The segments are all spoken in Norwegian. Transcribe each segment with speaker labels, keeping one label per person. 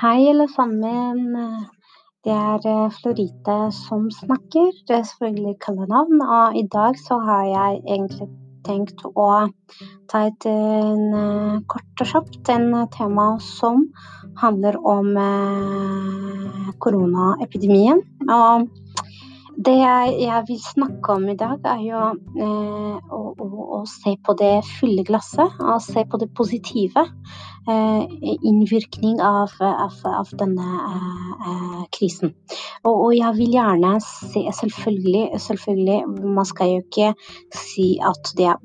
Speaker 1: Hei, alle sammen. Det er eh, Florite som snakker. Det er selvfølgelig kallenavn. Og i dag så har jeg egentlig tenkt å ta et en, eh, kort og kjapt en tema som handler om eh, koronaepidemien. Og det jeg, jeg, vil snakke om i dag, er jo eh, å, å, å, se på det fulle glasset. Og se på det positive. Eh, innvirkning av, av, av denne eh, krisen. Og, og, jeg vil gjerne se Selvfølgelig, selvfølgelig, man skal jo ikke si at det er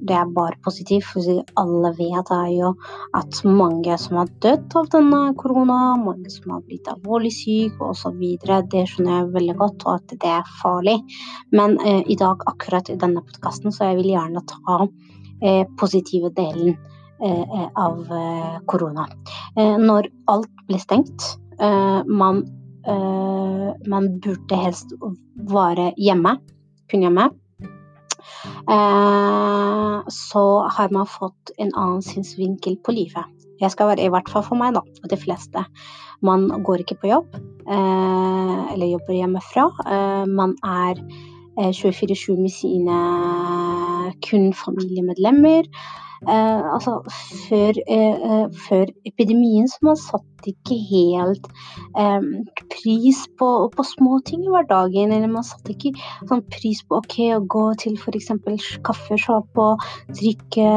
Speaker 1: det er bare positivt. For alle vet er jo at mange som har dødd av denne korona, mange som har blitt alvorlig syke osv. Det skjønner jeg veldig godt, og at det er farlig. Men eh, i dag, akkurat i denne podkasten, så jeg vil gjerne ta eh, positive delen eh, av eh, korona. Eh, når alt ble stengt, eh, man, man burde helst være hjemme, kun hjemme. Eh, så har man fått en annen synsvinkel på livet. Jeg skal være, I hvert fall for meg, da, og de fleste. Man går ikke på jobb, eh, eller jobber hjemmefra. Eh, man er 24-7 med sine kun familiemedlemmer. Eh, altså, før, eh, før, epidemien så man satt ikke helt eh, pris på, på små ting i hverdagen. Eller man satte ikke sånn pris på ok, å gå til f.eks. kaffeshop og drikke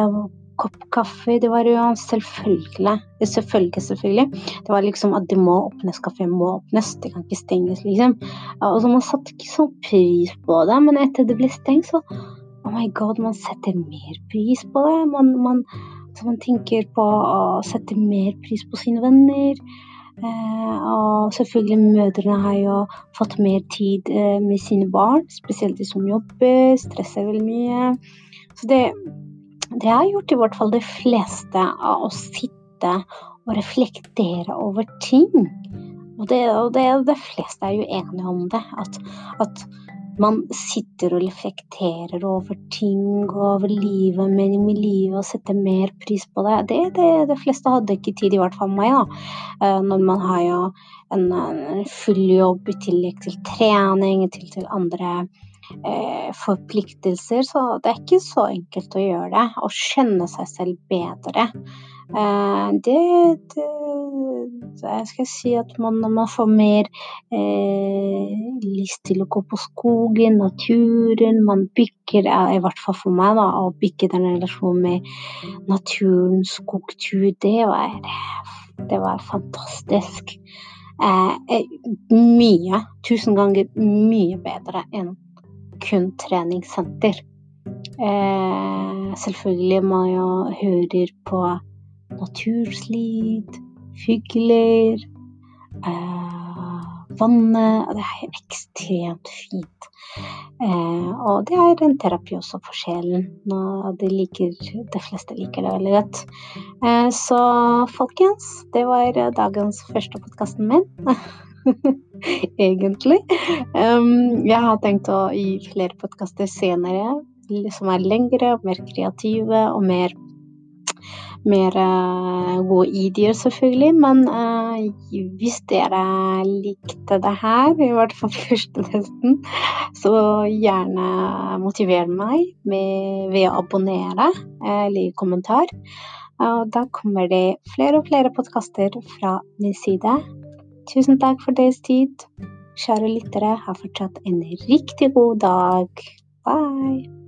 Speaker 1: kopp kaffe. Det var jo selvfølgelig. Selvfølgelig, selvfølgelig. Det var liksom at det må åpnes, kafé må åpnes. Det kan ikke stenges, liksom. Altså, man satte ikke sånn pris på det. Men etter det ble stengt, så Oh my god, man setter mer pris på det. Man, man, altså man tenker på å sette mer pris på sine venner. Eh, og selvfølgelig mødrene har jo fått mer tid eh, med sine barn, spesielt de som jobber, stresser veldig mye. Så det, det har gjort i hvert fall de fleste av å sitte og reflektere over ting. Og det, og det, det fleste er jo enige om det. At, at man sitter og reflekterer over ting og over livet, mening med livet og setter mer pris på det. Det, det. De fleste hadde ikke tid, i hvert fall meg, da. Eh, når man har jo en, en full jobb i tillegg til trening, til, til andre eh, forpliktelser. Så det er ikke så enkelt å gjøre det. Å skjønne seg selv bedre. Eh, det, det jeg skal si at man, man får mer eh, lyst til å gå på skogen, naturen. Man bygger, i hvert fall for meg, da, å bygge den relasjonen med naturen, skogtur, det var, det var fantastisk. Eh, eh, mye, tusen ganger mye bedre enn kun treningssenter. Eh, selvfølgelig man jo hører på naturslyd fugler, eh, vannet. Og det er ekstremt fint. Eh, og det er en terapi også for sjelen. De, liker, de fleste liker det veldig godt. Eh, så folkens, det var dagens første podkasten min. Egentlig. Um, jeg har tenkt å gi flere podkaster senere som er lengre, mer kreative og mer mer uh, gode ideer, selvfølgelig. Men uh, hvis dere likte det her, i hvert fall første testen, så gjerne motiver meg med, ved å abonnere eh, eller kommentar. Og da kommer det flere og flere podkaster fra min side. Tusen takk for deres tid. Kjære lyttere, ha fortsatt en riktig god dag. Bye!